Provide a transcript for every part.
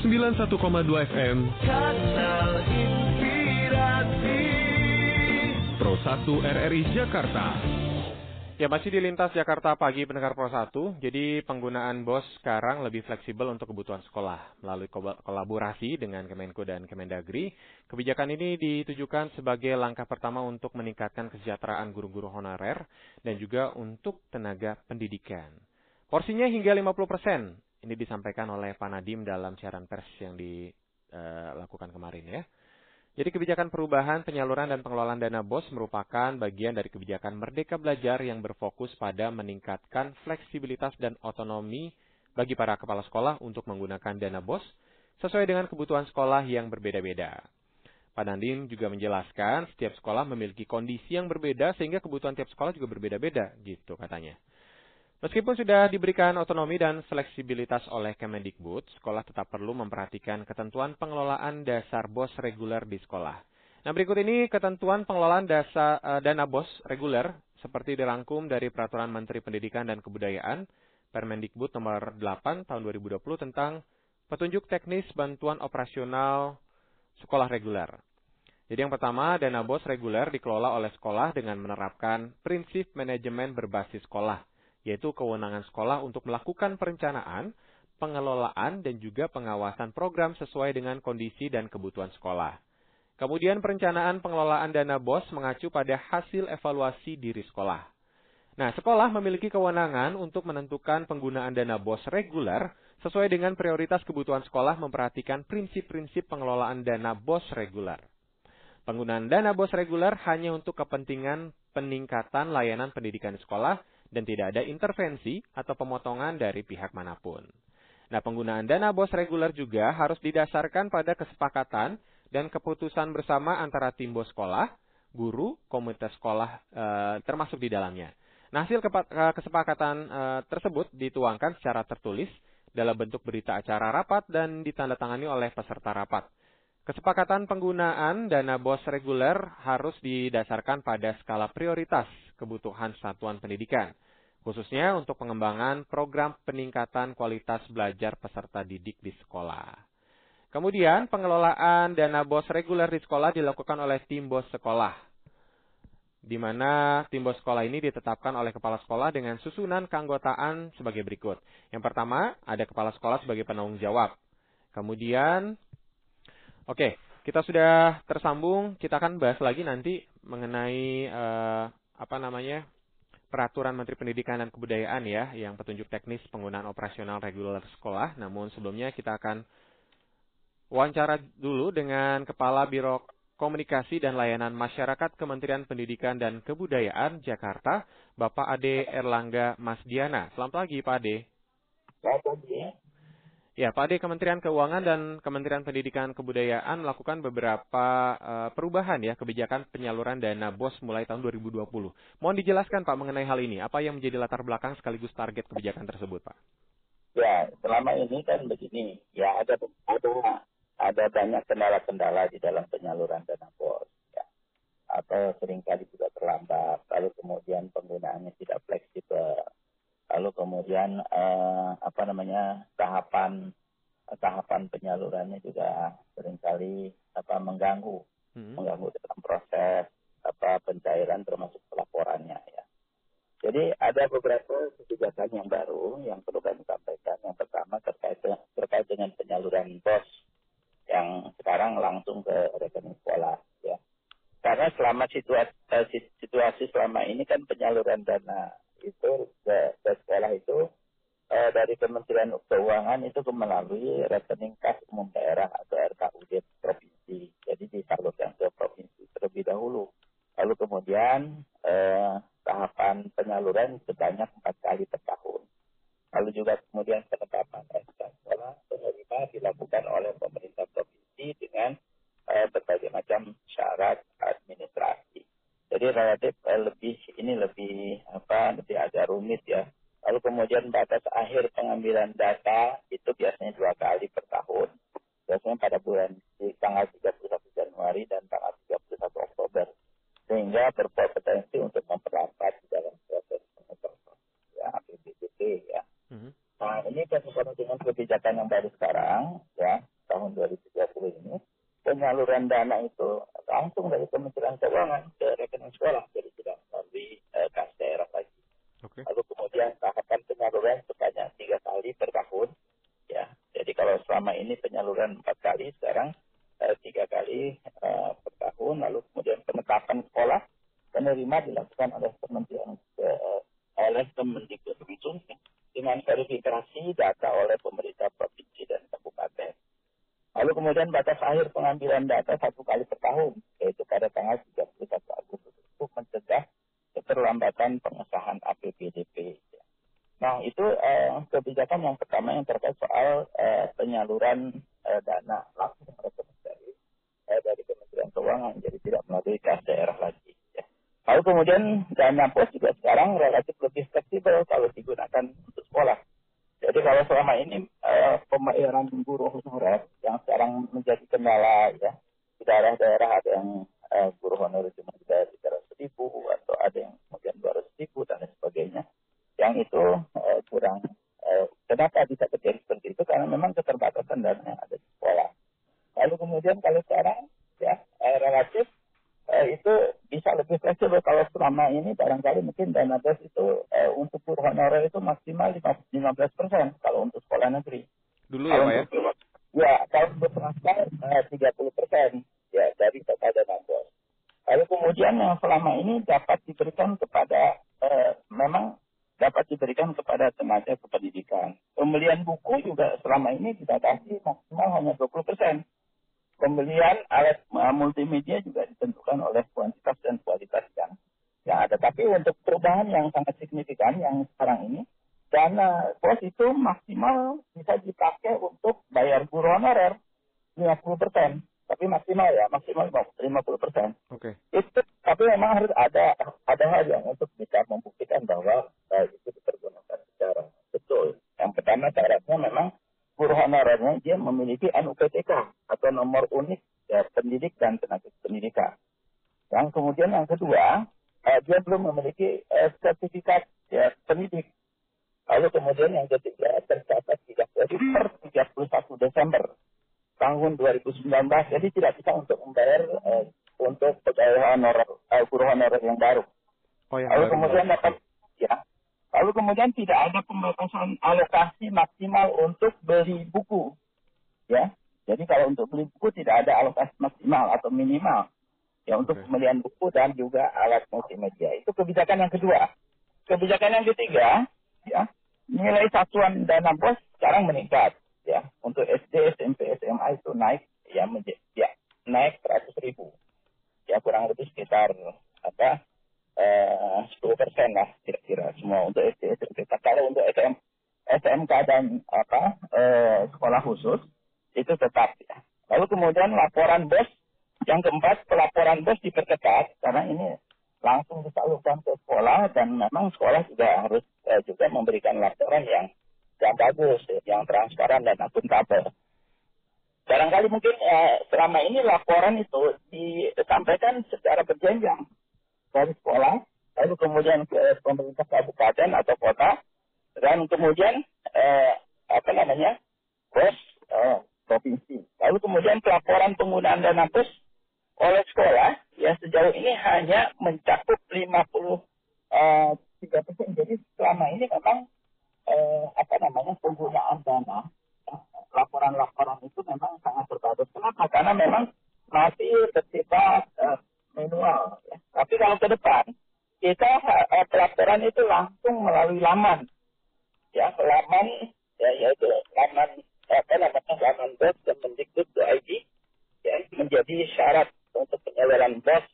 91,2 FM Kanal Inspirasi Pro 1 RRI Jakarta. Ya masih di lintas Jakarta pagi pendengar Pro 1. Jadi penggunaan BOS sekarang lebih fleksibel untuk kebutuhan sekolah. Melalui ko- kolaborasi dengan Kemenko dan Kemendagri, kebijakan ini ditujukan sebagai langkah pertama untuk meningkatkan kesejahteraan guru-guru honorer dan juga untuk tenaga pendidikan. Porsinya hingga 50%. Ini disampaikan oleh Pak Nadim dalam siaran pers yang dilakukan kemarin ya. Jadi kebijakan perubahan penyaluran dan pengelolaan dana BOS merupakan bagian dari kebijakan Merdeka Belajar yang berfokus pada meningkatkan fleksibilitas dan otonomi bagi para kepala sekolah untuk menggunakan dana BOS sesuai dengan kebutuhan sekolah yang berbeda-beda. Pak Nandim juga menjelaskan setiap sekolah memiliki kondisi yang berbeda sehingga kebutuhan tiap sekolah juga berbeda-beda gitu katanya. Meskipun sudah diberikan otonomi dan fleksibilitas oleh Kemendikbud, sekolah tetap perlu memperhatikan ketentuan pengelolaan dasar BOS reguler di sekolah. Nah, berikut ini ketentuan pengelolaan dasar eh, dana BOS reguler seperti dirangkum dari Peraturan Menteri Pendidikan dan Kebudayaan Permendikbud nomor 8 tahun 2020 tentang petunjuk teknis bantuan operasional sekolah reguler. Jadi yang pertama, dana BOS reguler dikelola oleh sekolah dengan menerapkan prinsip manajemen berbasis sekolah yaitu kewenangan sekolah untuk melakukan perencanaan, pengelolaan, dan juga pengawasan program sesuai dengan kondisi dan kebutuhan sekolah. Kemudian perencanaan pengelolaan dana BOS mengacu pada hasil evaluasi diri sekolah. Nah, sekolah memiliki kewenangan untuk menentukan penggunaan dana BOS reguler sesuai dengan prioritas kebutuhan sekolah memperhatikan prinsip-prinsip pengelolaan dana BOS reguler. Penggunaan dana BOS reguler hanya untuk kepentingan peningkatan layanan pendidikan di sekolah dan tidak ada intervensi atau pemotongan dari pihak mana pun. Nah, penggunaan dana BOS reguler juga harus didasarkan pada kesepakatan dan keputusan bersama antara tim BOS sekolah, guru, komunitas sekolah e, termasuk di dalamnya. Nah, hasil kesepakatan e, tersebut dituangkan secara tertulis dalam bentuk berita acara rapat dan ditandatangani oleh peserta rapat. Kesepakatan penggunaan dana BOS reguler harus didasarkan pada skala prioritas kebutuhan satuan pendidikan, khususnya untuk pengembangan program peningkatan kualitas belajar peserta didik di sekolah. Kemudian, pengelolaan dana BOS reguler di sekolah dilakukan oleh tim BOS sekolah, di mana tim BOS sekolah ini ditetapkan oleh kepala sekolah dengan susunan keanggotaan sebagai berikut. Yang pertama, ada kepala sekolah sebagai penanggung jawab. Kemudian, oke, kita sudah tersambung, kita akan bahas lagi nanti mengenai uh, apa namanya peraturan Menteri Pendidikan dan Kebudayaan ya yang petunjuk teknis penggunaan operasional reguler sekolah. Namun sebelumnya kita akan wawancara dulu dengan Kepala Biro Komunikasi dan Layanan Masyarakat Kementerian Pendidikan dan Kebudayaan Jakarta, Bapak Ade Erlangga Masdiana. Selamat pagi Pak Ade. Selamat pagi. Ya, Pak Ade, Kementerian Keuangan dan Kementerian Pendidikan Kebudayaan melakukan beberapa uh, perubahan ya kebijakan penyaluran dana BOS mulai tahun 2020. Mohon dijelaskan Pak mengenai hal ini. Apa yang menjadi latar belakang sekaligus target kebijakan tersebut, Pak? Ya, selama ini kan begini, ya ada ada ada banyak kendala-kendala di dalam penyaluran dana BOS. Ya. Atau sering kali juga terlambat, lalu kemudian penggunaannya tidak fleksibel lalu kemudian eh, apa namanya tahapan tahapan penyalurannya juga sering kali apa mengganggu hmm. mengganggu dalam proses apa pencairan termasuk pelaporannya ya. Jadi ada beberapa kebijakan yang baru yang perlu kami sampaikan. Yang pertama terkait terkait dengan penyaluran BOS yang sekarang langsung ke rekening sekolah ya. Karena selama situasi, situasi selama ini kan penyaluran dana itu ke, ke sekolah itu eh, dari Kementerian Keuangan itu melalui rekening kas umum daerah atau RKUD provinsi. Jadi disalurkan ke provinsi terlebih dahulu. Lalu kemudian eh, tahapan penyaluran sebanyak empat kali per tahun. Lalu juga kemudian penetapan SK sekolah penerima dilakukan oleh pemerintah provinsi dengan eh, berbagai macam syarat administrasi. Jadi relatif eh, lebih ini lebih apa lebih agak rumit ya. Lalu kemudian batas akhir pengambilan data itu biasanya dua kali per tahun. Biasanya pada bulan di tanggal 31 Januari dan tanggal 31 Oktober. Sehingga berpotensi untuk memperlambat di dalam proses pengetahuan ya APBDP ya. Mm-hmm. Nah ini kan dengan kebijakan yang baru sekarang ya penyaluran dana itu langsung dari Kementerian Keuangan ke rekening sekolah, jadi tidak melalui uh, kas daerah lagi. Oke. Lalu kemudian tahapan penyaluran sebanyak tiga kali per tahun. Ya, jadi kalau selama ini penyaluran empat kali, sekarang uh, tiga kali uh, per tahun. Lalu kemudian penetapan sekolah penerima dilakukan oleh Kementerian uh, oleh Kemendikbud dengan verifikasi data oleh pemerintah provinsi dan kabupaten. Lalu kemudian batas akhir pengambilan data satu kali per tahun, yaitu pada tanggal 31 Agustus untuk mencegah keterlambatan pengesahan APBDP. Nah, itu eh, kebijakan yang pertama yang terkait soal eh, penyaluran eh, dana langsung dari eh, dari Kementerian Keuangan, jadi tidak melalui kas daerah lagi. Ya. Lalu kemudian dana pos juga sekarang relatif lebih fleksibel kalau digunakan untuk sekolah. Jadi kalau selama ini eh, pembayaran guru honorer yang sekarang menjadi kendala ya di daerah-daerah ada yang eh, guru honorer cuma dibayar tiga ratus ribu atau ada yang kemudian dua ratus ribu dan lain sebagainya. Yang itu eh, kurang. Eh, kenapa bisa terjadi seperti itu? Karena memang keterbatasan dana yang ada di sekolah. Lalu kemudian kalau sekarang ya eh, relatif eh, itu bisa lebih fleksibel kalau selama ini barangkali mungkin dana bos itu eh, untuk guru honorer itu maksimal 15 persen kalau untuk sekolah negeri. Dulu ya Pak ya? Ya, kalau untuk swasta eh, 30 persen ya dari total dana bos. Lalu kemudian yang selama ini dapat diberikan kepada eh, memang dapat diberikan kepada tenaga kependidikan. Pembelian buku juga selama ini dibatasi maksimal hanya 20 persen pembelian alat uh, multimedia juga ditentukan oleh kuantitas dan kualitas yang yang ada. Tapi untuk perubahan yang sangat signifikan yang sekarang ini, dana pos itu maksimal bisa dipakai untuk bayar guru honorer 50 persen. Tapi maksimal ya, maksimal 50 persen. Oke. Itu tapi memang harus ada ada hal yang untuk bisa membuktikan bahwa uh, itu dipergunakan secara betul. Yang pertama syaratnya memang guru honorernya dia memiliki NUPTK atau nomor unik ya, pendidik dan tenaga pendidikan. Yang kemudian yang kedua, dia belum memiliki uh, sertifikat ya, pendidik. Lalu kemudian yang ketiga tercatat tidak jadi per 31 Desember tahun 2019, jadi tidak bisa untuk membayar uh, untuk pegawai honorer, uh, guru honorer yang baru. Oh, yang Lalu baru. kemudian dapat ya. Lalu kemudian tidak ada pembatasan alokasi maksimal untuk beli buku. Ya. Jadi kalau untuk beli buku tidak ada alokasi maksimal atau minimal. Ya untuk Oke. pembelian buku dan juga alat multimedia. Itu kebijakan yang kedua. Kebijakan yang ketiga, ya, nilai satuan dana bos sekarang meningkat. Ya, untuk SD, SMP, SMA itu naik ya, menjadi, ya naik 100 ribu. Ya kurang lebih sekitar apa eh, 10 persen lah kira-kira semua untuk SD SMP. Kalau untuk SM, SMK dan apa eh, sekolah khusus itu tetap ya. Lalu kemudian laporan bos yang keempat pelaporan bos diperketat karena ini langsung disalurkan ke sekolah dan memang sekolah juga harus eh, juga memberikan laporan yang yang bagus, yang transparan dan akuntabel. Barangkali mungkin eh, selama ini laporan itu disampaikan secara berjenjang dari sekolah, lalu kemudian ke pemerintah kabupaten atau kota, dan kemudian eh, apa namanya bos eh, provinsi. Lalu kemudian pelaporan penggunaan dana bos oleh sekolah ya sejauh ini hanya mencakup 50 eh, tiga persen. Jadi selama ini memang eh, apa namanya penggunaan dana ya, laporan-laporan itu memang sangat terbatas. Kenapa? Karena memang masih bersifat eh, manual. Ya. Tapi kalau ke depan kita eh, pelaporan itu langsung melalui laman, ya laman ya yaitu laman apa namanya laman bos dan mendikbud.id ya menjadi syarat untuk penyaluran bos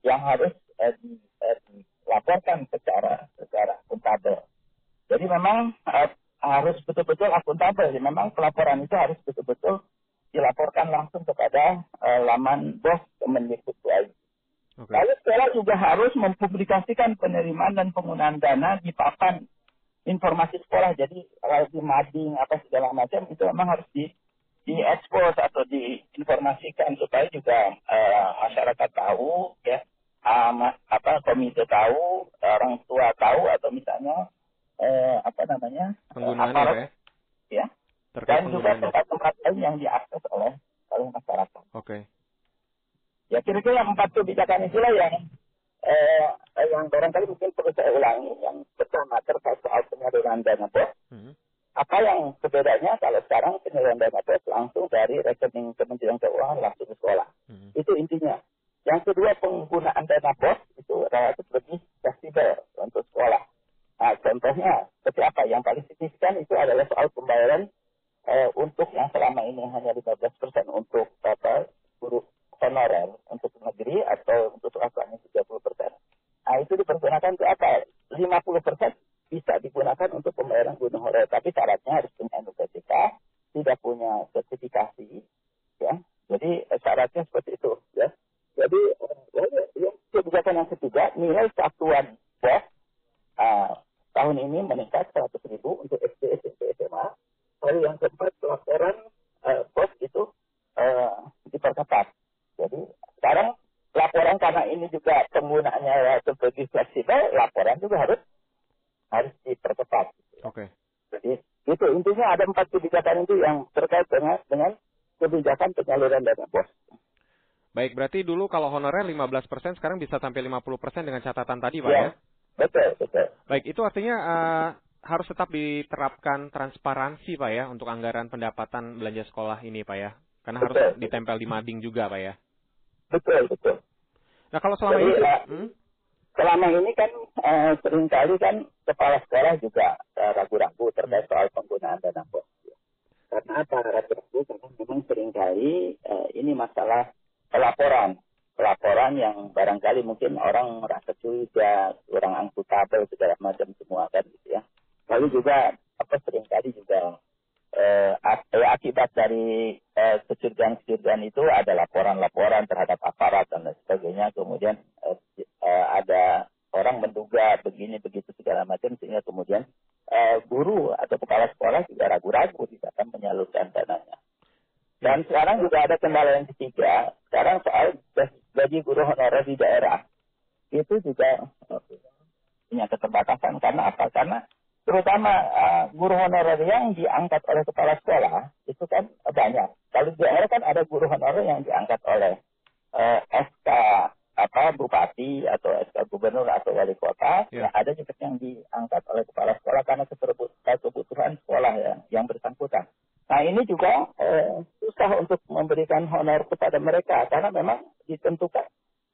yang harus eh, eh, dilaporkan secara secara akuntabel. Jadi memang eh, harus betul-betul akuntabel. Jadi memang pelaporan itu harus betul-betul dilaporkan langsung kepada eh, laman bos Kemendikbud.id. Oke. Lalu sekolah juga harus mempublikasikan penerimaan dan penggunaan dana di papan informasi sekolah. Jadi kalau di mading apa segala macam itu memang harus di diekspos atau diinformasikan supaya juga eh, masyarakat tahu ya ma- apa komite tahu orang tua tahu atau misalnya eh, apa namanya Penggunaannya aparat, ya? ya Terkait dan juga tempat-tempat lain yang diakses oleh oleh masyarakat. Oke. Ya kira-kira empat kebijakan itulah yang eh, yang barangkali mungkin perlu saya ulangi. Yang pertama terkait soal penyaluran dana bos. Hmm. Apa yang berbedanya kalau sekarang penyaluran dana bos langsung dari rekening Kementerian Keuangan langsung ke sekolah. Hmm. Itu intinya. Yang kedua penggunaan dana bos itu relatif lebih fleksibel untuk sekolah. Nah, contohnya seperti apa? Yang paling signifikan itu adalah soal pembayaran eh, untuk yang selama ini hanya 15% untuk apa, guru honorer untuk negeri atau untuk swastanya 30%. Nah, itu dipergunakan untuk apa? 50% bisa digunakan untuk pembayaran guru honorer, tapi syaratnya harus punya NUPTK, tidak punya sertifikasi, ya. Jadi eh, syaratnya seperti itu, ya. Jadi eh, lalu yang kebijakan yang ketiga nilai satuan bos ah, tahun ini meningkat 100 ribu untuk SD, SMP, SMA. Lalu yang keempat laporan eh, bos itu eh, diperketat. Jadi sekarang laporan karena ini juga penggunaannya relatif lebih fleksibel, laporan juga harus harus diperketat. Oke. Jadi itu intinya ada empat kebijakan itu yang terkait dengan dengan kebijakan penyaluran dana bos. Baik, berarti dulu kalau honorer 15% sekarang bisa sampai 50% dengan catatan tadi, Pak ya? Ya, betul, betul. Baik, itu artinya eh, harus tetap diterapkan transparansi, Pak ya, untuk anggaran pendapatan belanja sekolah ini, Pak ya. Karena harus Betul. ditempel di mading juga, Pak ya. Betul, betul. Nah, kalau selama Jadi, ini eh, Hmm? selama ini kan eh, sering kali kan kepala sekolah juga eh, ragu-ragu terkait soal penggunaan dana bos. Karena apa ragu-ragu? Karena memang sering kali eh, ini masalah pelaporan. Pelaporan yang barangkali mungkin orang merasa curiga, kurang angkutabel segala macam semua kan gitu ya. Lalu juga apa sering kali juga eh, eh, akibat dari eh, kecurigaan-kecurigaan itu ada laporan-laporan terhadap aparat dan sebagainya. Kemudian eh, eh, ada orang menduga begini begitu segala macam sehingga kemudian eh, guru atau kepala sekolah juga ragu-ragu di dalam menyalurkan dananya. Dan sekarang juga ada kendala yang ketiga. Sekarang soal gaji guru honorer di daerah itu juga eh, punya keterbatasan karena apa? Karena terutama eh, guru honorer yang diangkat oleh kepala sekolah itu kan banyak. Kalau di daerah kan ada guru honorer yang diangkat oleh eh, SK apa bupati atau SK gubernur atau wali kota. Ya. Ya, ada juga yang diangkat oleh kepala sekolah karena kebutuhan sekolah yang, yang bersangkutan. Nah ini juga eh, susah untuk memberikan honor kepada mereka karena memang ditentukan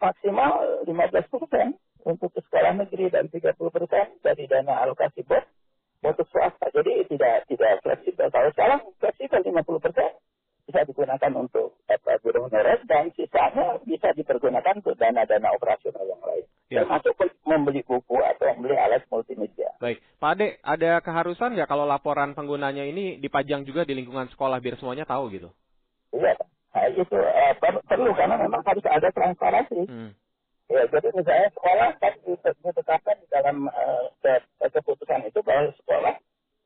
maksimal 15 persen untuk sekolah negeri dan 30 persen dari dana alokasi bos untuk swasta. Jadi tidak tidak fleksibel. Kalau sekarang fleksibel 50 persen bisa digunakan untuk apa, guru honorer dan sisanya bisa dipergunakan untuk dana-dana operasional yang lain. Ya. Termasuk membeli buku atau membeli alat multimedia. Baik, Pak Ade, ada keharusan nggak kalau laporan penggunanya ini dipajang juga di lingkungan sekolah biar semuanya tahu gitu? Iya, nah, itu eh, per- perlu karena memang harus ada transparansi. Hmm. Ya, jadi misalnya sekolah kan ditet- ditetapkan di dalam eh, ke- keputusan itu bahwa sekolah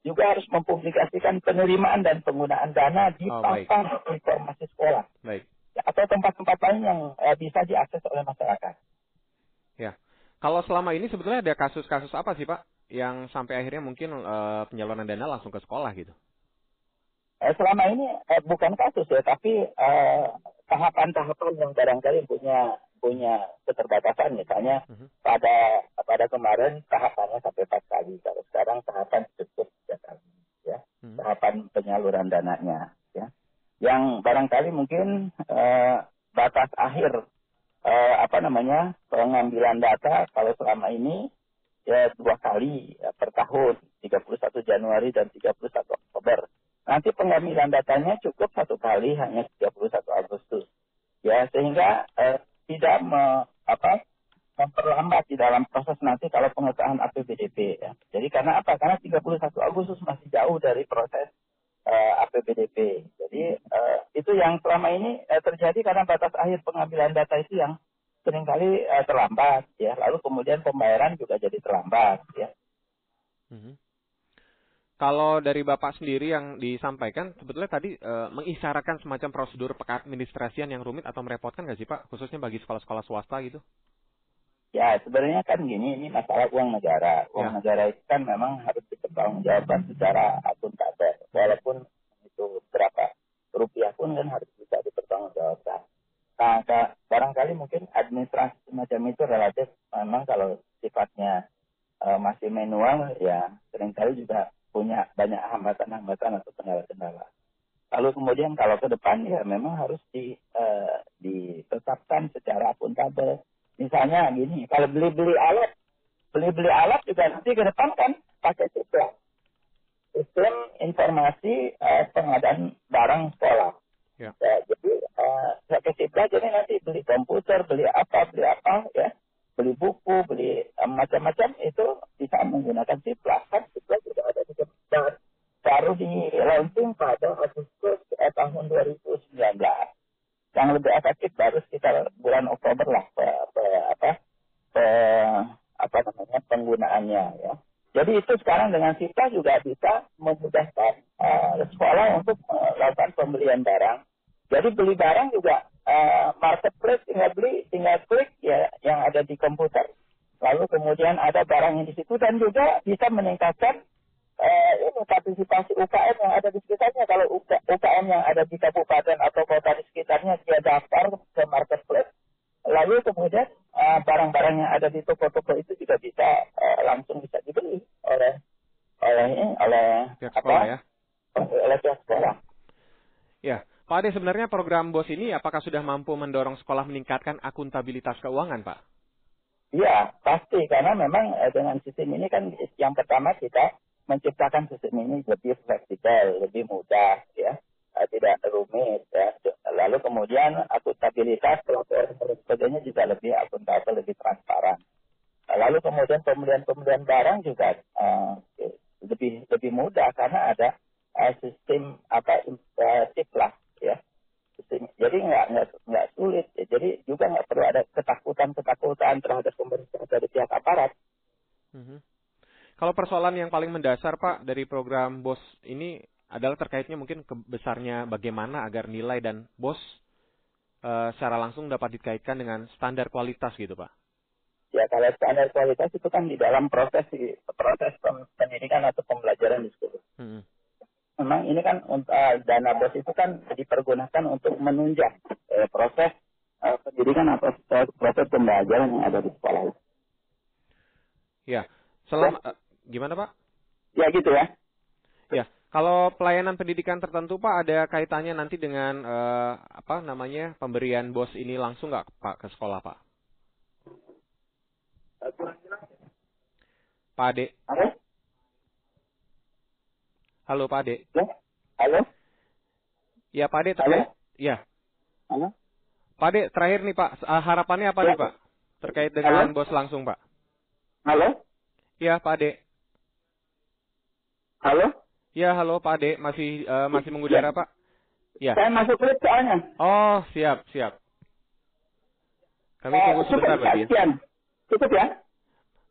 juga harus mempublikasikan penerimaan dan penggunaan dana di Oh, baik. papan informasi sekolah Baik. Atau tempat-tempat lain yang eh, bisa diakses oleh masyarakat. Ya. Kalau selama ini sebetulnya ada kasus-kasus apa sih, Pak? Yang sampai akhirnya mungkin eh, penyaluran dana langsung ke sekolah gitu. Eh, selama ini eh, bukan kasus ya, tapi eh, tahapan-tahapan yang barangkali punya punya keterbatasan. Misalnya Mhm. pada pada kemarin tahapannya sampai empat kali. Kalau sekarang tahapan cukup tiga kali ya. Hmm. tahapan penyaluran dananya ya. Yang barangkali mungkin eh, batas akhir eh, apa namanya pengambilan data kalau selama ini ya dua kali ya, per tahun. 31 Januari dan 31 Oktober. Nanti pengambilan datanya cukup satu kali hanya 31 Agustus. Ya sehingga eh, tidak me, apa memperlambat di dalam proses nanti kalau pengesahan APBDP ya. Jadi karena apa? Karena 31 Agustus masih jauh dari proses eh, APBDP. Jadi eh, itu yang selama ini eh, terjadi karena batas akhir pengambilan data itu yang sering kali eh, terlambat ya. Lalu kemudian pembayaran juga jadi terlambat ya. Mhm. Kalau dari Bapak sendiri yang disampaikan, sebetulnya tadi eh, mengisyaratkan semacam prosedur pengadministrasian yang rumit atau merepotkan nggak sih Pak? Khususnya bagi sekolah-sekolah swasta gitu. Ya sebenarnya kan gini, ini masalah uang negara. Uang Ya. negara itu kan memang harus dipertanggungjawabkan secara akuntabel. Walaupun itu berapa rupiah pun kan harus bisa dipertanggungjawabkan. Nah, ka- barangkali mungkin administrasi semacam itu relatif memang kalau sifatnya uh, masih manual ya sering kali juga punya banyak hambatan-hambatan atau kendala-kendala. Lalu kemudian kalau ke depan ya memang harus di, uh, ditetapkan secara akuntabel. Misalnya gini, kalau beli-beli alat, beli-beli alat juga nanti ke depan kan pakai sistem. Sistem informasi uh, pengadaan barang sekolah. Ya. ya jadi uh, saya kasih jadi nanti beli komputer, beli apa, beli apa ya beli buku, beli um, macam-macam itu bisa menggunakan Cipla. Kan Cipla juga ada di Jepang. Baru di launching pada Agustus eh, tahun 2019. Yang lebih efektif baru sekitar bulan Oktober lah pe, pe, apa pe, apa namanya penggunaannya ya. Jadi itu sekarang dengan Cipla juga bisa memudahkan uh, sekolah untuk melakukan pembelian barang. Jadi beli barang juga uh, marketplace tinggal beli, komputer. Lalu kemudian ada barang yang di situ dan juga bisa meningkatkan uh, ini partisipasi UKM yang ada di sekitarnya. Kalau UKM yang ada di kabupaten atau kota di sekitarnya dia daftar ke marketplace, lalu kemudian barang barang-barang yang ada di toko-toko itu juga bisa uh, langsung bisa dibeli oleh oleh oleh pihak sekolah apa, ya? Oleh pihak sekolah. Ya, Pak Ade, sebenarnya program BOS ini apakah sudah mampu mendorong sekolah meningkatkan akuntabilitas keuangan, Pak? Memang eh, dengan sistem ini kan yang pertama kita menciptakan sistem ini lebih fleksibel, lebih mudah, ya, eh, tidak rumit, ya. Lalu kemudian akuntabilitas pelaporan sebagainya juga lebih akuntabel, lebih transparan. Lalu kemudian pembelian-pembelian barang juga uh, lebih lebih mudah karena ada uh, sistem apa uh, lah ya jadi nggak nggak sulit ya. jadi juga nggak perlu ada ketakutan ketakutan terhadap pemerintah dari pihak. Kalau persoalan yang paling mendasar pak dari program bos ini adalah terkaitnya mungkin besarnya bagaimana agar nilai dan bos uh, secara langsung dapat dikaitkan dengan standar kualitas gitu pak ya kalau standar kualitas itu kan di dalam proses proses pendidikan atau pembelajaran di sekolah mm-hmm memang ini kan uh, dana bos itu kan dipergunakan untuk menunjang uh, proses uh, pendidikan atau proses pembelajaran yang ada di sekolah. Ya, selama ya. Gimana Pak? Ya gitu ya. Ya, kalau pelayanan pendidikan tertentu Pak ada kaitannya nanti dengan uh, apa namanya pemberian bos ini langsung nggak Pak ke sekolah Pak? Pak Ade. Apa? Halo Pak Ade. Ya? Halo? Ya Pak Ade. Halo? Ya. Halo? Pak Ade, terakhir nih Pak, ah, harapannya apa ya. nih Pak? Terkait dengan Halo? bos langsung Pak. Halo? Ya Pak Ade. Halo? Ya halo Pak Ade, masih uh, masih mengudara ya. Pak? Ya. Saya masuk klip soalnya. Oh siap siap. Kami tunggu uh, sebentar Pak ya. Cukup ya.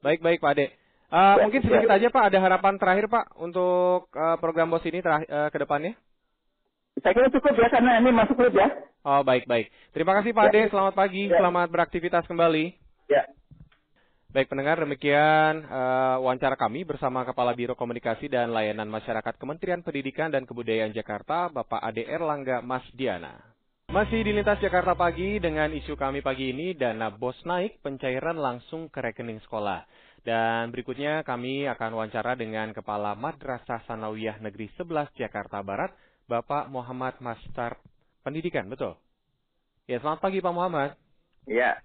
Baik baik Pak Ade. Uh, mungkin sedikit aja Pak, ada harapan terakhir Pak untuk uh, program BOS ini uh, ke depannya? Saya kira cukup ya, karena ini masuk klub ya. Oh, baik-baik. Terima kasih Pak ya. Ade, selamat pagi, ya. selamat beraktivitas kembali. Ya. Baik pendengar, demikian uh, wawancara kami bersama Kepala Biro Komunikasi dan Layanan Masyarakat Kementerian Pendidikan dan Kebudayaan Jakarta, Bapak Ade Erlangga Masdiana. Masih di Lintas Jakarta Pagi dengan isu kami pagi ini, dana bos naik, pencairan langsung ke rekening sekolah. Dan berikutnya kami akan wawancara dengan Kepala Madrasah Sanawiyah Negeri 11 Jakarta Barat, Bapak Muhammad Master Pendidikan, betul? Ya, selamat pagi Pak Muhammad. Iya.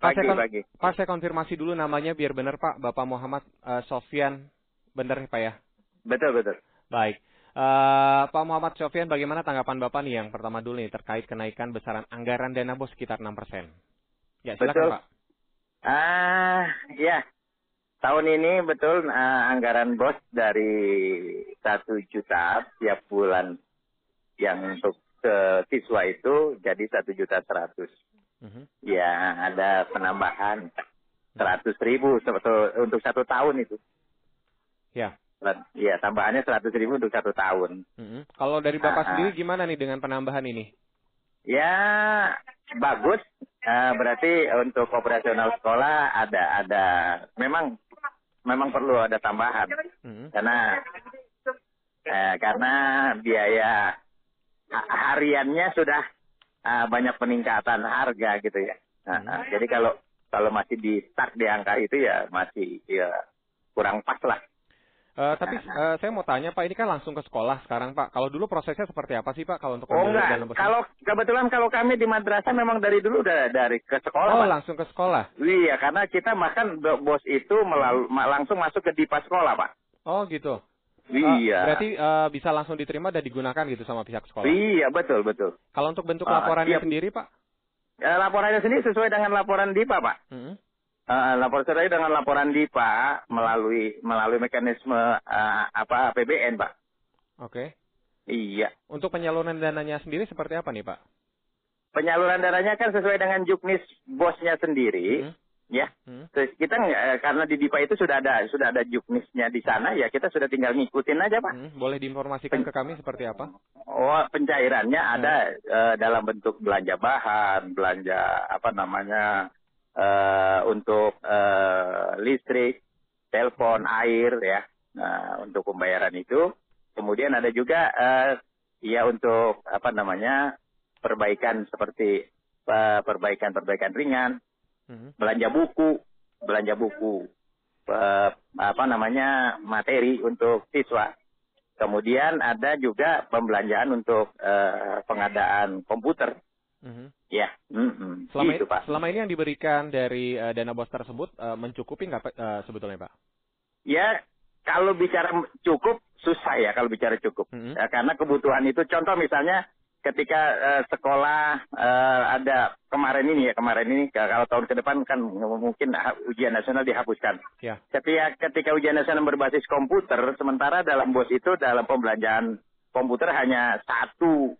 Pagi, Pak, saya, pagi. Pak, saya konfirmasi dulu namanya biar benar Pak, Bapak Muhammad uh, Sofyan, benar Pak ya? Betul, betul. Baik. Uh, Pak Muhammad Sofyan, bagaimana tanggapan Bapak nih yang pertama dulu nih terkait kenaikan besaran anggaran dana bos sekitar 6%? Ya, silakan Betul. Pak. Ah, ya. Tahun ini betul uh, anggaran bos dari satu juta tiap bulan yang untuk ke siswa itu jadi satu juta seratus. Uh-huh. Ya ada penambahan seratus ribu untuk satu tahun itu. Ya. Ya tambahannya seratus ribu untuk satu tahun. Uh-huh. Kalau dari bapak uh, sendiri gimana nih dengan penambahan ini? Ya bagus Uh, berarti untuk operasional sekolah ada ada memang memang perlu ada tambahan hmm. karena eh, karena biaya hariannya sudah ah, banyak peningkatan harga gitu ya. Nah, ah, jadi kalau kalau masih di stuck di angka itu ya masih ya kurang pas lah. Eh, tapi eh, saya mau tanya Pak, ini kan langsung ke sekolah sekarang Pak. Kalau dulu prosesnya seperti apa sih Pak kalau untuk Oh enggak, dalam kalau kebetulan kalau kami di madrasah memang dari dulu udah dari ke sekolah. Oh, Pak. langsung ke sekolah. Iya, karena kita makan bo- bos itu melalu, ma- langsung masuk ke dipa sekolah, Pak. Oh, gitu. Eh, Iya. berarti eh, bisa langsung diterima dan digunakan gitu sama pihak sekolah. Iya, betul, betul. Kalau untuk bentuk Ah, laporannya siap. sendiri Pak? Eh, laporannya sendiri sesuai dengan laporan DIPA, Pak. Hmm. Eh, lapor sesuai dengan laporan DIPA melalui melalui mekanisme eh, apa APBN, Pak. Oke. Iya. Untuk penyaluran dananya sendiri seperti apa nih Pak? Penyaluran dananya kan sesuai dengan juknis bosnya sendiri, Hmm. Ya. Hmm. Terus kita eh, karena di DIPA itu sudah ada sudah ada juknisnya di sana, ya kita sudah tinggal ngikutin aja, Pak. Hmm. Boleh diinformasikan ke kami seperti apa? Oh, pencairannya Hmm. ada eh, dalam bentuk belanja bahan, belanja apa namanya eh, untuk eh, listrik, telepon, air ya. Nah, untuk pembayaran itu. Kemudian ada juga eh, ya untuk apa namanya perbaikan seperti perbaikan-perbaikan ringan, Hmm. belanja buku, belanja buku, eh, apa namanya materi untuk siswa. Kemudian ada juga pembelanjaan untuk eh, pengadaan komputer. Mhm. Ya, mm-mm. Selama, gitu Pak. selama ini yang diberikan dari eh, dana bos tersebut eh, mencukupi nggak Pak, eh, sebetulnya Pak? Ya, kalau bicara cukup susah ya kalau bicara cukup. Mhm. Ya, karena kebutuhan itu contoh misalnya ketika eh, sekolah eh, ada kemarin ini ya kemarin ini kalau tahun ke depan kan mungkin ujian nasional dihapuskan. Ya. Ketika ketika ujian nasional berbasis komputer, sementara dalam bos itu dalam pembelanjaan komputer hanya satu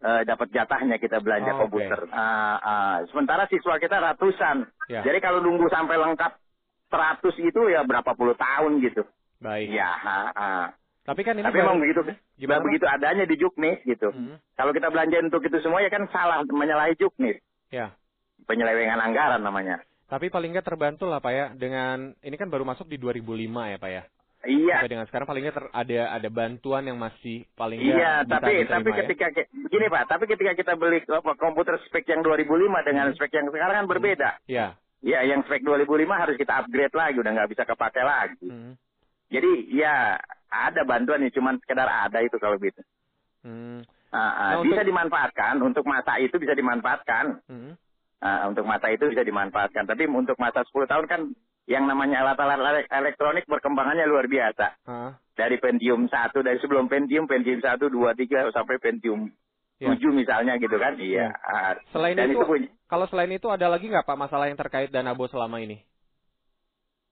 eh, dapat jatahnya kita belanja Oh, komputer. Ah, ah. sementara siswa kita ratusan. Ya. Jadi kalau nunggu sampai lengkap 100 itu ya berapa puluh tahun gitu. Baik. Ya, ha, ha. Tapi kan ini Tapi baru- memang begitu. Gimana, begitu adanya di juknis gitu. Mhm. Kalau kita belanja untuk itu semua ya kan salah menyalahi juknis. Ya. Penyelewengan anggaran namanya. Tapi paling nggak terbantu lah Pak ya dengan ini kan baru masuk di 2005 ya Pak ya. Iya. Sampai dengan sekarang paling nggak ter- ada ada bantuan yang masih paling nggak Iya, bisa tapi diterima tapi ya. ketika gini Pak, tapi ketika kita beli apa, komputer spek yang 2005 dengan Hmm. spek yang sekarang kan berbeda. Ya. Ya, yang spek 2005 harus kita upgrade lagi, udah nggak bisa kepake lagi. Mhm. Jadi ya ada bantuan ya, cuman sekedar ada itu kalau gitu. Hmm. Ah, ah, Nah, bisa untuk- dimanfaatkan untuk masa itu bisa dimanfaatkan. Mhm. Ah, untuk masa itu bisa dimanfaatkan. Tapi untuk masa 10 tahun kan yang namanya alat-alat ele- elektronik berkembangannya luar biasa. Dari Pentium 1, dari sebelum Pentium, Pentium 1, 2, 3, sampai Pentium Ya. 7 misalnya gitu kan. Iya. Ah, Selain dan itu, itu punya, kalau selain itu ada lagi nggak Pak masalah yang terkait dana bos selama ini?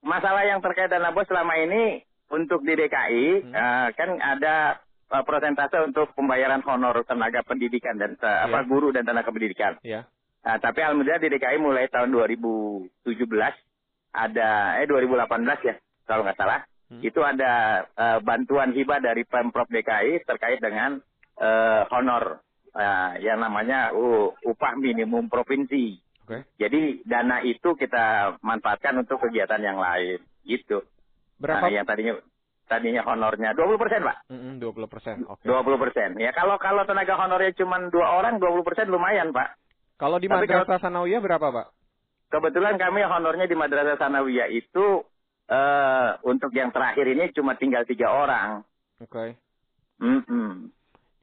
masalah yang terkait dana bos selama ini untuk di DKI Hmm. eh, kan ada eh, persentase untuk pembayaran honor tenaga pendidikan dan eh, apa Iya. guru dan tenaga pendidikan. Ya. Nah, tapi alhamdulillah di DKI mulai tahun 2017 ada eh 2018 ya kalau nggak salah Hmm. itu ada eh, bantuan hibah dari pemprov DKI terkait dengan eh, honor eh, yang namanya uh, upah minimum provinsi. Oke. Jadi dana itu kita manfaatkan untuk kegiatan yang lain gitu. Berapa? Nah, yang tadinya tadinya honornya 20 persen pak, Mm-mm, 20 persen. Oke. 20 persen. Ya kalau kalau tenaga honornya cuma dua orang 20 persen lumayan pak. Kalau di Tapi Madrasah Sanawiyah berapa Pak? Kebetulan kami honornya di Madrasah Sanawiyah itu eh untuk yang terakhir ini cuma tinggal tiga orang. Oke. Mm-mm.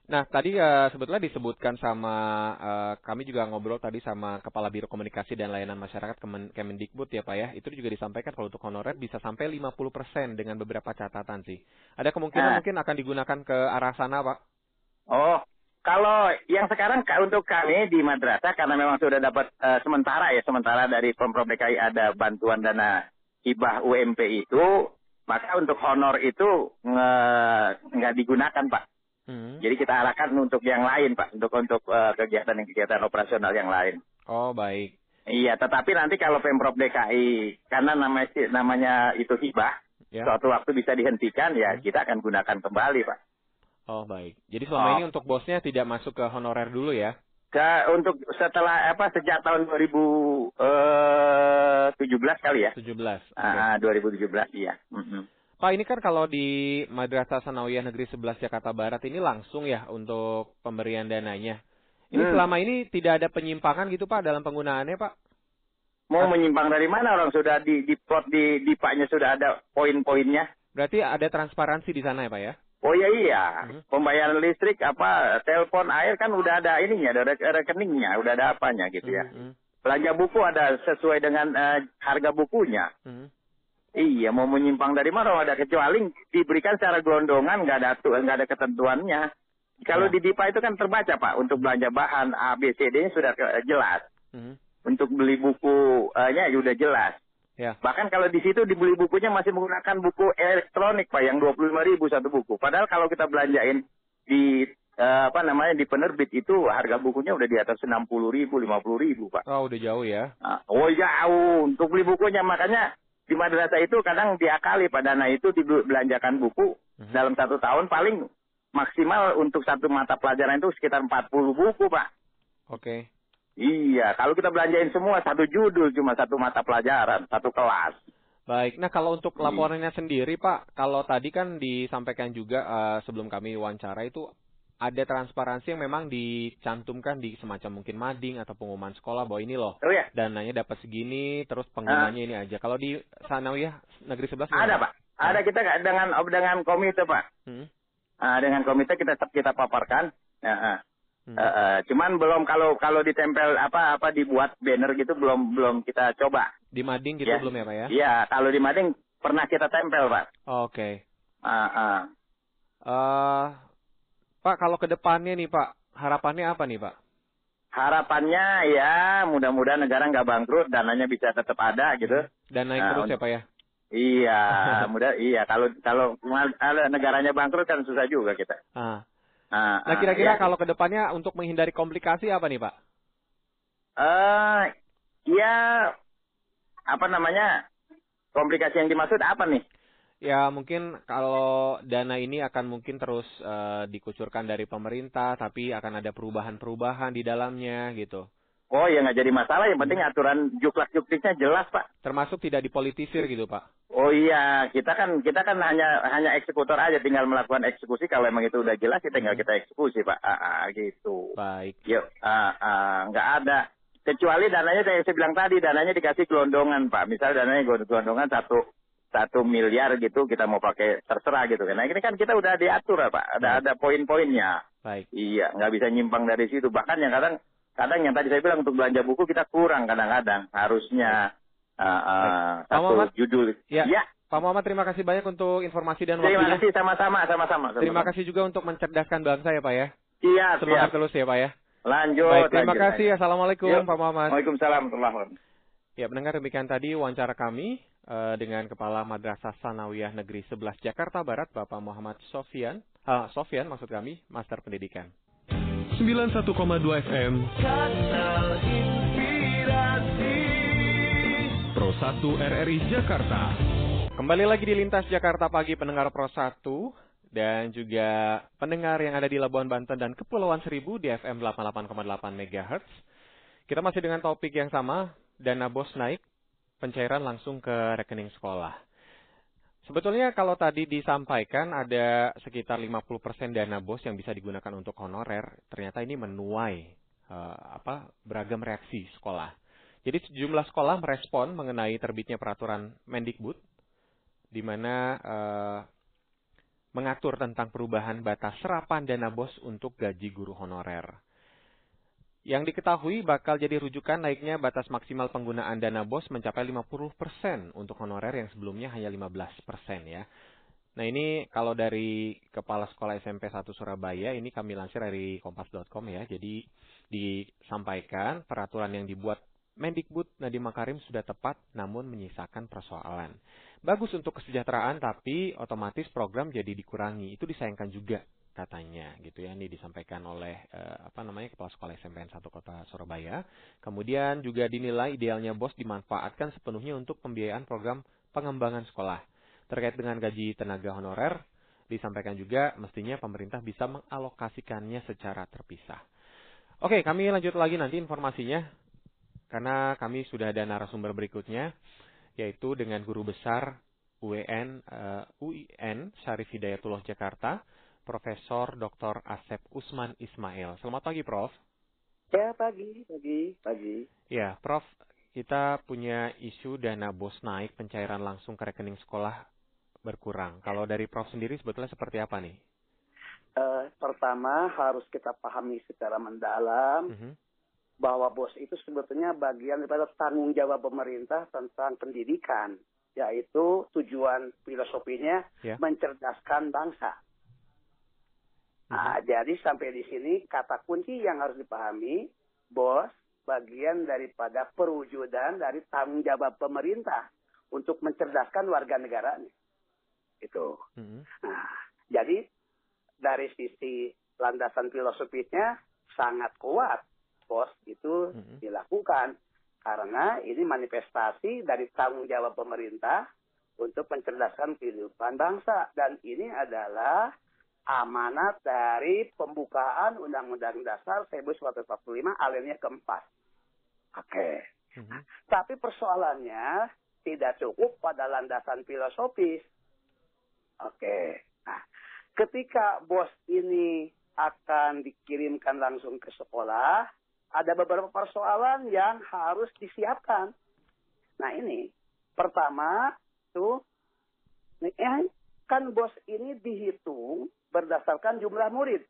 Nah, tadi eh, sebetulnya disebutkan sama eh, kami juga ngobrol tadi sama Kepala Biro Komunikasi dan Layanan Masyarakat Kemen Kemendikbud ya Pak ya. Itu juga disampaikan kalau untuk honorer bisa sampai 50% dengan beberapa catatan sih. Ada kemungkinan Nah. mungkin akan digunakan ke arah sana Pak? Oh, kalau yang sekarang ka- untuk kami di madrasah karena memang sudah dapat eh, sementara ya sementara dari pemprov DKI ada bantuan dana hibah UMP itu, maka untuk honor itu nggak digunakan pak. Hmm. Jadi kita arahkan untuk yang lain pak, untuk untuk eh, kegiatan-kegiatan operasional yang lain. Oh, baik. Iya, tetapi nanti kalau pemprov DKI karena namanya namanya itu hibah, Ya. suatu waktu bisa dihentikan ya Hmm. kita akan gunakan kembali pak. Oh, baik. Jadi selama Oh. ini untuk bosnya tidak masuk ke honorer dulu ya? Ke, untuk setelah apa sejak tahun 2017 kali ya. 17. Oke. Ah, 2017 iya. Mm-mm. Pak, ini kan kalau di Madrasah Sanawiyah Negeri 11 Jakarta Barat ini langsung ya untuk pemberian dananya. Ini Hmm. selama ini tidak ada penyimpangan gitu Pak dalam penggunaannya Pak? Mau menyimpang dari mana orang sudah di di plot di di paknya sudah ada poin-poinnya. Berarti ada transparansi di sana ya Pak ya? Oh iya iya, Mhm. pembayaran listrik apa telepon air kan udah ada ininya, ada re- rekeningnya, udah ada apanya gitu ya. Mhm, Belanja buku ada sesuai dengan eh, harga bukunya. mhm. Iya, mau menyimpang dari mana ada kecuali diberikan secara gelondongan, nggak ada nggak ada ketentuannya. Kalau Ya. di DIPA itu kan terbaca pak, untuk belanja bahan A, B, C, D-nya sudah ke- jelas. Mhm. Untuk beli buku-nya udah jelas. Ya. Bahkan kalau di situ dibeli bukunya masih menggunakan buku elektronik pak, yang 25 ribu satu buku. Padahal kalau kita belanjain di eh, apa namanya di penerbit itu harga bukunya udah di atas 60 ribu, 50 ribu pak. Oh udah jauh ya? Ah, Oh jauh untuk beli bukunya makanya di madrasah itu kadang diakali pada dana itu dibelanjakan buku Mhm. dalam satu tahun paling maksimal untuk satu mata pelajaran itu sekitar 40 buku pak. Oke. Iya kalau kita belanjain semua satu judul cuma satu mata pelajaran satu kelas. Baik. Nah kalau untuk Hmm. laporannya sendiri Pak, kalau tadi kan disampaikan juga eh, sebelum kami wawancara itu ada transparansi yang memang dicantumkan di semacam mungkin mading atau pengumuman sekolah bahwa ini loh Oh ya dananya dapat segini, terus penggunanya ini aja. Kalau di Sanawiyah Negeri 11 Ah. ada pak. Ada kita nggak dengan dengan komite pak. Hmm. Ah, dengan komite kita kita paparkan. Ya, ah. Hmm. Eh, eh, cuman belum kalau kalau ditempel apa apa dibuat banner gitu belum belum kita coba. Di mading gitu Ya. belum ya Pak ya? Iya, kalau di Mading pernah kita tempel, Pak. Oke. Ah, ah. eh Pak kalau ke depannya nih Pak, harapannya apa nih Pak? Harapannya ya mudah-mudahan negara nggak bangkrut, dananya bisa tetap ada gitu. Dan naik Nah, terus ya Pak ya? Iya, mudah iya kalau kalau negaranya bangkrut kan susah juga kita. Ah. Ah, Nah ah, kira-kira ya. kalau ke depannya untuk menghindari komplikasi apa nih Pak? eh ya apa namanya? Komplikasi yang dimaksud apa nih? Ya mungkin kalau dana ini akan mungkin terus eh, dikucurkan dari pemerintah, tapi akan ada perubahan-perubahan di dalamnya gitu. Oh ya nggak jadi masalah, yang penting aturan juklak juklisnya jelas pak. Termasuk tidak dipolitisir gitu Pak. Oh iya, kita kan kita kan hanya hanya eksekutor aja, tinggal melakukan eksekusi. Kalau emang itu udah jelas, kita tinggal kita eksekusi pak. Ah, ah, gitu. Baik. Yuk, ah, ah, nggak ada. Kecuali dananya saya bilang tadi, dananya dikasih gelondongan pak. Misal dananya gelondongan satu satu miliar gitu, kita mau pakai terserah gitu kan. Nah ini kan kita udah diatur ya, pak. Ada ada poin-poinnya. Baik. Iya, nggak bisa nyimpang dari situ. Bahkan yang kadang kadang yang tadi saya bilang untuk belanja buku kita kurang kadang-kadang harusnya ah, ah, Pak Muhammad? satu judul. Ya. ya. Pak Muhammad terima kasih banyak untuk informasi dan Terima waktunya. kasih sama-sama, sama-sama. Terima kasih juga untuk mencerdaskan bangsa ya Pak ya. Siap, Semangat siap. terus ya Pak ya. Lanjut. Baik, terima lanjut, kasih. Assalamualaikum Yuk. Pak Muhammad. Waalaikumsalam. Ya, mendengar demikian tadi wawancara kami dengan Kepala Madrasah Sanawiyah Negeri 11 Jakarta Barat, Bapak Muhammad Sofian. Ah, Sofian maksud kami, Master Pendidikan. 91,2 FM Pro 1 RRI Jakarta. Kembali lagi di Lintas Jakarta Pagi pendengar Pro 1 dan juga pendengar yang ada di Labuan Banten dan Kepulauan Seribu di FM 88,8 MHz. Kita masih dengan topik yang sama, dana bos naik, pencairan langsung ke rekening sekolah. Sebetulnya kalau tadi disampaikan ada sekitar 50% dana bos yang bisa digunakan untuk honorer, ternyata ini menuai eh, apa beragam reaksi sekolah. Jadi sejumlah sekolah merespon mengenai terbitnya peraturan Mendikbud di mana eh, mengatur tentang perubahan batas serapan dana bos untuk gaji guru honorer. Yang diketahui bakal jadi rujukan naiknya batas maksimal penggunaan dana bos mencapai 50% untuk honorer yang sebelumnya hanya 15% ya. Nah ini kalau dari Kepala Sekolah SMP 1 Surabaya, ini kami lansir dari kompas.com ya. Jadi disampaikan peraturan yang dibuat Mendikbud Nadiem Makarim sudah tepat namun menyisakan persoalan. Bagus untuk kesejahteraan tapi otomatis program jadi dikurangi. Itu disayangkan juga katanya gitu ya. Ini disampaikan oleh eh, apa namanya Kepala Sekolah SMPN 1 Kota Surabaya. Kemudian juga dinilai idealnya BOS dimanfaatkan sepenuhnya untuk pembiayaan program pengembangan sekolah. Terkait dengan gaji tenaga honorer, disampaikan juga mestinya pemerintah bisa mengalokasikannya secara terpisah. Oke, kami lanjut lagi nanti informasinya karena kami sudah ada narasumber berikutnya yaitu dengan guru besar UIN eh, UIN Syarif Hidayatullah Jakarta, Profesor Dr. Asep Usman Ismail. Selamat pagi, Prof. Ya pagi, pagi, pagi. Ya, Prof, kita punya isu dana bos naik, pencairan langsung ke rekening sekolah berkurang. Kalau dari Prof sendiri sebetulnya seperti apa nih? Uh, pertama harus kita pahami secara mendalam -hmm. bahwa bos itu sebetulnya bagian daripada tanggung jawab pemerintah tentang pendidikan, yaitu tujuan filosofinya Ya. mencerdaskan bangsa. Nah, jadi sampai di sini kata kunci yang harus dipahami, bos bagian daripada perwujudan dari tanggung jawab pemerintah untuk mencerdaskan warga negaranya. Itu. Mhm. Nah, jadi dari sisi landasan filosofisnya sangat kuat, bos itu Mhm. dilakukan karena ini manifestasi dari tanggung jawab pemerintah untuk mencerdaskan kehidupan bangsa dan ini adalah amanat dari pembukaan Undang-Undang Dasar 1945 alinea keempat. Oke. Mhm. Tapi persoalannya tidak cukup pada landasan filosofis. Oke. Nah, ketika bos ini akan dikirimkan langsung ke sekolah, ada beberapa persoalan yang harus disiapkan. Nah ini, pertama tuh, nih, eh, kan bos ini dihitung berdasarkan jumlah murid.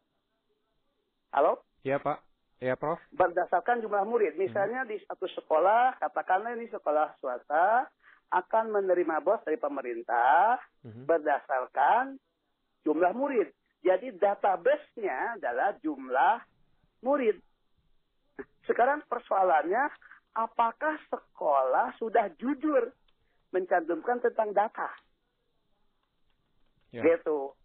Halo? Ya, Pak. Ya, Prof. berdasarkan jumlah murid. Misalnya di satu sekolah, katakanlah ini sekolah swasta, akan menerima bos dari pemerintah Mhm. berdasarkan jumlah murid. Jadi database-nya adalah jumlah murid. Sekarang persoalannya, apakah sekolah sudah jujur mencantumkan tentang data? Ya. Gitu.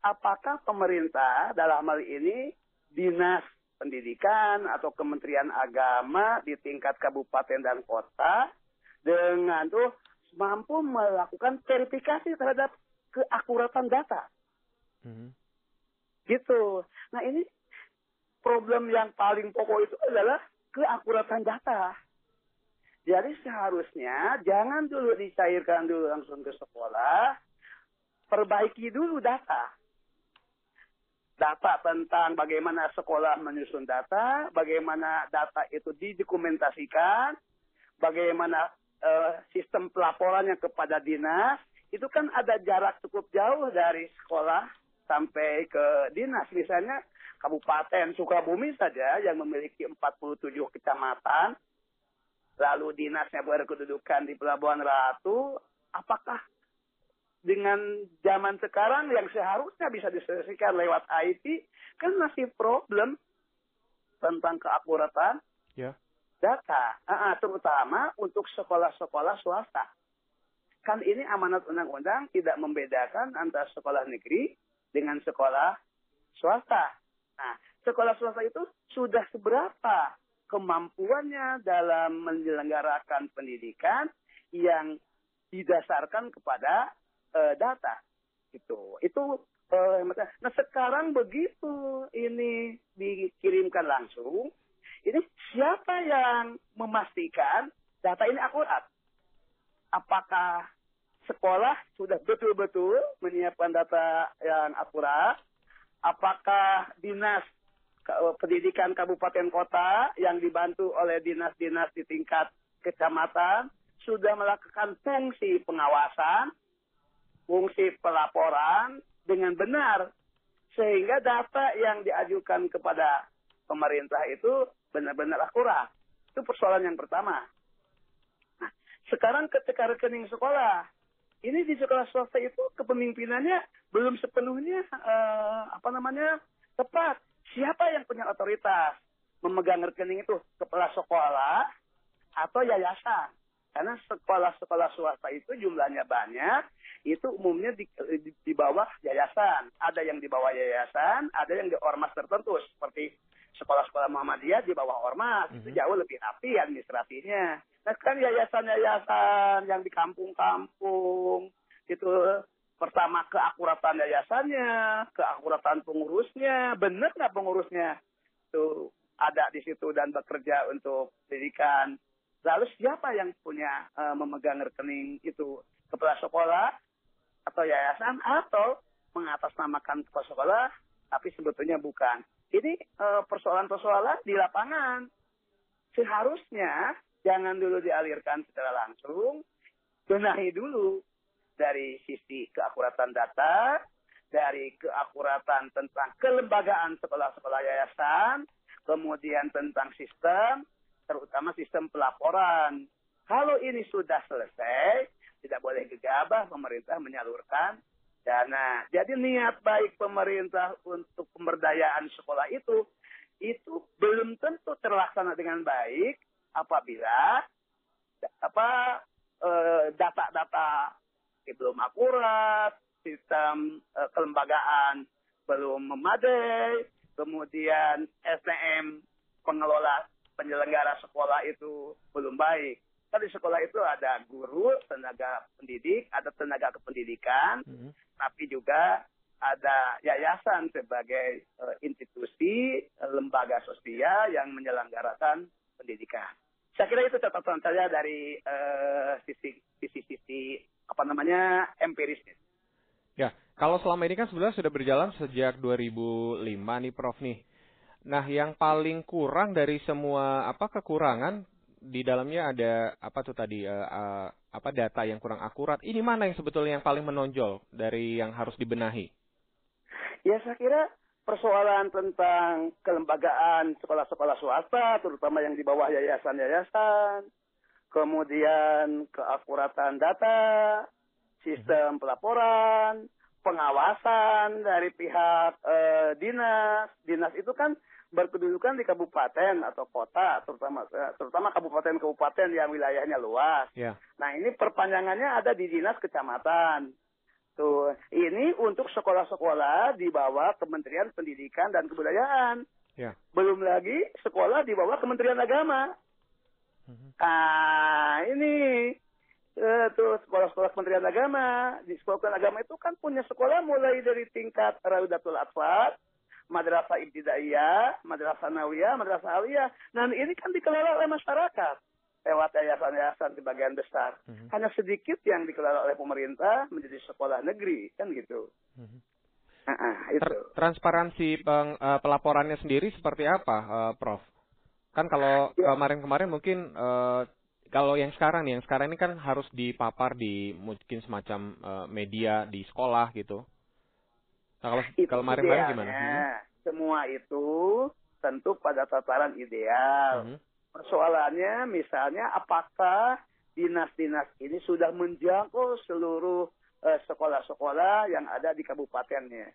Apakah pemerintah dalam hal ini dinas pendidikan atau kementerian agama di tingkat kabupaten dan kota dengan tuh mampu melakukan verifikasi terhadap keakuratan data Mhm. gitu. Nah ini problem yang paling pokok itu adalah keakuratan data. Jadi seharusnya jangan dulu dicairkan dulu langsung ke sekolah, perbaiki dulu data. Data tentang bagaimana sekolah menyusun data, bagaimana data itu didokumentasikan, bagaimana eh, sistem pelaporannya kepada dinas, itu kan ada jarak cukup jauh dari sekolah sampai ke dinas. Misalnya Kabupaten Sukabumi saja yang memiliki 47 kecamatan, lalu dinasnya berkedudukan di Pelabuhan Ratu, apakah dengan zaman sekarang yang seharusnya bisa diselesaikan lewat IT, kan masih problem tentang keakuratan Ya. data, ah, terutama untuk sekolah-sekolah swasta. Kan ini amanat undang-undang tidak membedakan antara sekolah negeri dengan sekolah swasta. Nah, sekolah swasta itu sudah seberapa kemampuannya dalam menyelenggarakan pendidikan yang didasarkan kepada eh, data. Itu, itu. eh, nah sekarang begitu ini dikirimkan langsung, ini siapa yang memastikan data ini akurat? Apakah sekolah sudah betul-betul menyiapkan data yang akurat? Apakah dinas ke- pendidikan kabupaten kota yang dibantu oleh dinas-dinas di tingkat kecamatan sudah melakukan fungsi pengawasan, fungsi pelaporan dengan benar sehingga data yang diajukan kepada pemerintah itu benar-benar akurat. Itu persoalan yang pertama. Nah, sekarang ketika rekening sekolah, ini di sekolah swasta itu kepemimpinannya belum sepenuhnya eh, apa namanya tepat. Siapa yang punya otoritas memegang rekening itu? Kepala sekolah atau yayasan? Karena sekolah-sekolah swasta itu jumlahnya banyak, itu umumnya di, di, di bawah yayasan. Ada yang di bawah yayasan, ada yang di ormas tertentu seperti sekolah-sekolah Muhammadiyah di bawah ormas itu Mhm. jauh lebih rapi administrasinya. Nah kan yayasan-yayasan yang di kampung-kampung itu pertama keakuratan yayasannya, keakuratan pengurusnya, benar nggak pengurusnya itu ada di situ dan bekerja untuk pendidikan. Lalu siapa yang punya eh, memegang rekening itu kepala sekolah atau yayasan atau mengatasnamakan kepala sekolah tapi sebetulnya bukan. ini eh, persoalan-persoalan di lapangan. Seharusnya jangan dulu dialirkan secara langsung, benahi dulu dari sisi keakuratan data, dari keakuratan tentang kelembagaan sekolah-sekolah yayasan, kemudian tentang sistem, terutama sistem pelaporan. Kalau ini sudah selesai, tidak boleh gegabah pemerintah menyalurkan dana. Jadi niat baik pemerintah untuk pemberdayaan sekolah itu itu belum tentu terlaksana dengan baik apabila apa eh, data-data belum akurat, sistem eh, kelembagaan belum memadai, kemudian SDM pengelola penyelenggara sekolah itu belum baik. Kan di sekolah itu ada guru, tenaga pendidik, ada tenaga kependidikan, Mhm. tapi juga ada yayasan sebagai eh, institusi eh, lembaga sosial yang menyelenggarakan pendidikan. Saya kira itu catatan saya dari eh, sisi sisi sisi apa namanya empirisnya. Ya, kalau selama ini kan sebenarnya sudah berjalan sejak 2005 nih Prof nih. Nah, yang paling kurang dari semua apa kekurangan di dalamnya ada apa tuh tadi eh, eh, apa data yang kurang akurat. Ini mana yang sebetulnya yang paling menonjol dari yang harus dibenahi? Ya saya kira persoalan tentang kelembagaan sekolah-sekolah swasta, terutama yang di bawah yayasan-yayasan, kemudian keakuratan data, sistem pelaporan, pengawasan dari pihak eh, dinas. Dinas itu kan berkedudukan di kabupaten atau kota, terutama eh, terutama kabupaten-kabupaten yang wilayahnya luas. Ya. Nah ini perpanjangannya ada di dinas kecamatan. Tuh, ini untuk sekolah-sekolah di bawah Kementerian Pendidikan dan Kebudayaan. Ya. Belum lagi sekolah di bawah Kementerian Agama. Mhm. Nah, ini eh, tuh sekolah-sekolah Kementerian Agama. Di sekolah agama itu kan punya sekolah mulai dari tingkat Raudatul Atfal, Madrasah Ibtidaiyah, Madrasah Nawiyah, Madrasah Aliyah. Nah, ini kan dikelola oleh masyarakat lewat yayasan-yayasan di bagian besar. Mhm. Hanya sedikit yang dikelola oleh pemerintah menjadi sekolah negeri, kan gitu. Mhm. Ah, ah, itu. Ter- transparansi peng- eh, pelaporannya sendiri seperti apa, eh, Prof? Kan kalau Ya. kemarin-kemarin mungkin eh, kalau yang sekarang nih, yang sekarang ini kan harus dipapar di mungkin semacam eh, media di sekolah gitu. Nah kalau Itu kalau kemarin-kemarin gimana? idealnya. Semua itu tentu pada tataran ideal. Mhm. Persoalannya misalnya apakah dinas-dinas ini sudah menjangkau seluruh eh, sekolah-sekolah yang ada di kabupatennya.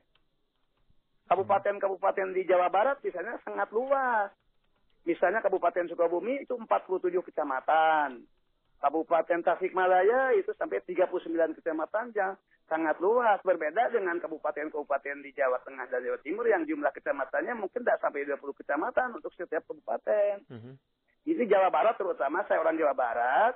Kabupaten-kabupaten di Jawa Barat misalnya sangat luas. Misalnya Kabupaten Sukabumi itu 47 kecamatan. Kabupaten Tasikmalaya itu sampai 39 kecamatan yang sangat luas. Berbeda dengan kabupaten-kabupaten di Jawa Tengah dan Jawa Timur yang jumlah kecamatannya mungkin tidak sampai 20 kecamatan untuk setiap kabupaten. Mhm. Ini Jawa Barat terutama, saya orang Jawa Barat.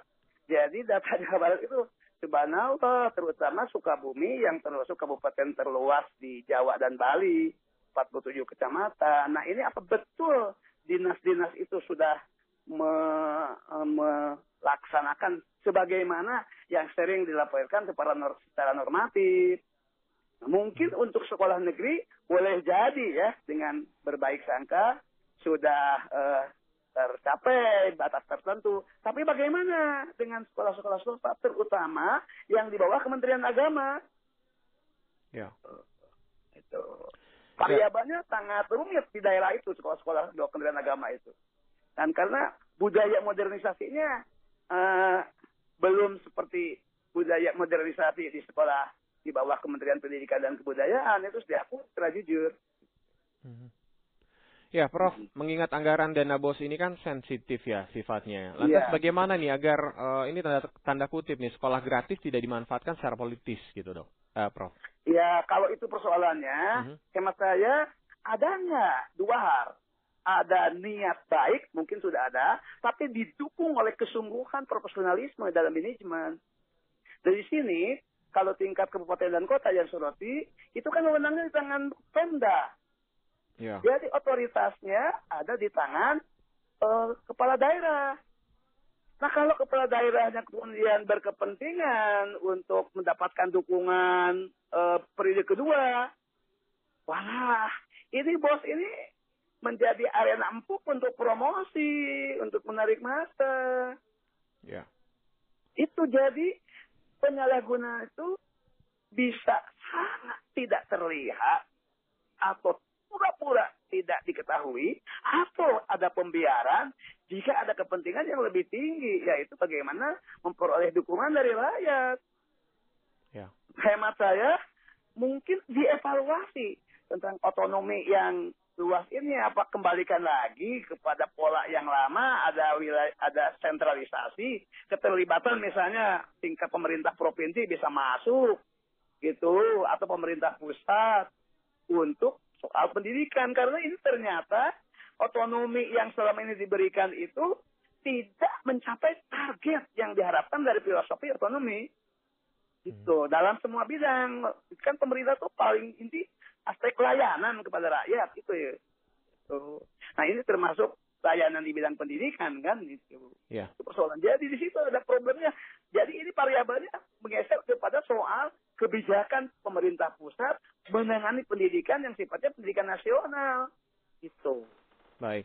Jadi data Jawa Barat itu subhanallah, terutama Sukabumi yang termasuk kabupaten terluas di Jawa dan Bali, 47 kecamatan. Nah ini apa betul dinas-dinas itu sudah me- eh, melaksanakan sebagaimana yang sering dilaporkan secara, secara normatif. Mungkin untuk sekolah negeri boleh jadi ya dengan berbaik sangka sudah eh, tercapai batas tertentu. Tapi bagaimana dengan sekolah-sekolah swasta terutama yang di bawah Kementerian Agama? Ya. Itu. Variabelnya sangat rumit di daerah itu sekolah-sekolah Kementerian Agama itu. Dan karena budaya modernisasinya eh, belum seperti budaya modernisasi di sekolah di bawah Kementerian Pendidikan dan Kebudayaan itu diakui secara jujur. Mhm. Ya, Prof, mengingat anggaran dana bos ini kan sensitif ya sifatnya. Lantas Iya. bagaimana nih agar eh, ini tanda tanda kutip nih sekolah gratis tidak dimanfaatkan secara politis gitu, Dok? Eh, Prof. Ya kalau itu persoalannya, Mhm. hemat saya ada nggak dua hal. Ada niat baik, mungkin sudah ada, tapi didukung oleh kesungguhan profesionalisme dalam manajemen. Dari sini, kalau tingkat kabupaten dan kota yang soroti, itu kan wewenangnya di tangan Pemda. Ya. Jadi otoritasnya ada di tangan eh, kepala daerah. Nah kalau kepala daerahnya kemudian berkepentingan untuk mendapatkan dukungan eh, periode kedua, wah ini bos ini menjadi arena empuk untuk promosi, untuk menarik massa. Ya. Itu jadi penyalahguna itu bisa sangat tidak terlihat atau pura-pura tidak diketahui atau ada pembiaran jika ada kepentingan yang lebih tinggi yaitu bagaimana memperoleh dukungan dari rakyat. Ya. Hemat saya mungkin dievaluasi tentang otonomi yang luas ini. Apa kembalikan lagi kepada pola yang lama ada wilayah ada sentralisasi keterlibatan misalnya tingkat pemerintah provinsi bisa masuk gitu atau pemerintah pusat untuk soal pendidikan. Karena ini ternyata otonomi yang selama ini diberikan itu tidak mencapai target yang diharapkan dari filosofi otonomi itu dalam semua bidang kan pemerintah tuh paling inti aspek layanan kepada rakyat itu ya. Itu. Nah ini termasuk layanan di bidang pendidikan kan itu. Ya. Itu persoalan. Jadi di situ ada problemnya. Jadi ini variabelnya menggeser kepada soal kebijakan pemerintah pusat menangani pendidikan yang sifatnya pendidikan nasional. Itu. Baik.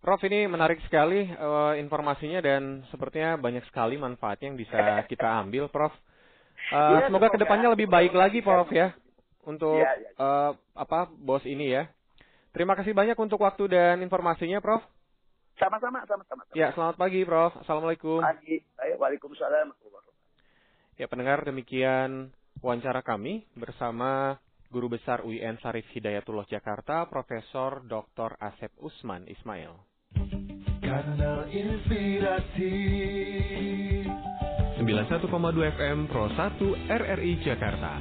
Prof, ini menarik sekali uh, informasinya dan sepertinya banyak sekali manfaatnya yang bisa kita ambil, Prof. Uh, Ya, semoga semoga. ke depannya lebih baik lagi, Prof ya, untuk Ya, ya. uh, apa bos ini ya. Terima kasih banyak untuk waktu dan informasinya, Prof. Sama-sama, sama-sama. Ya, selamat pagi, Prof. Assalamualaikum. Pagi. Ayo, Waalaikumsalam. Ya, pendengar demikian wawancara kami bersama Guru Besar UIN Sarif Hidayatullah Jakarta, Profesor Dr. Asep Usman Ismail. Kanal Inspirasi 91,2 FM Pro 1 RRI Jakarta.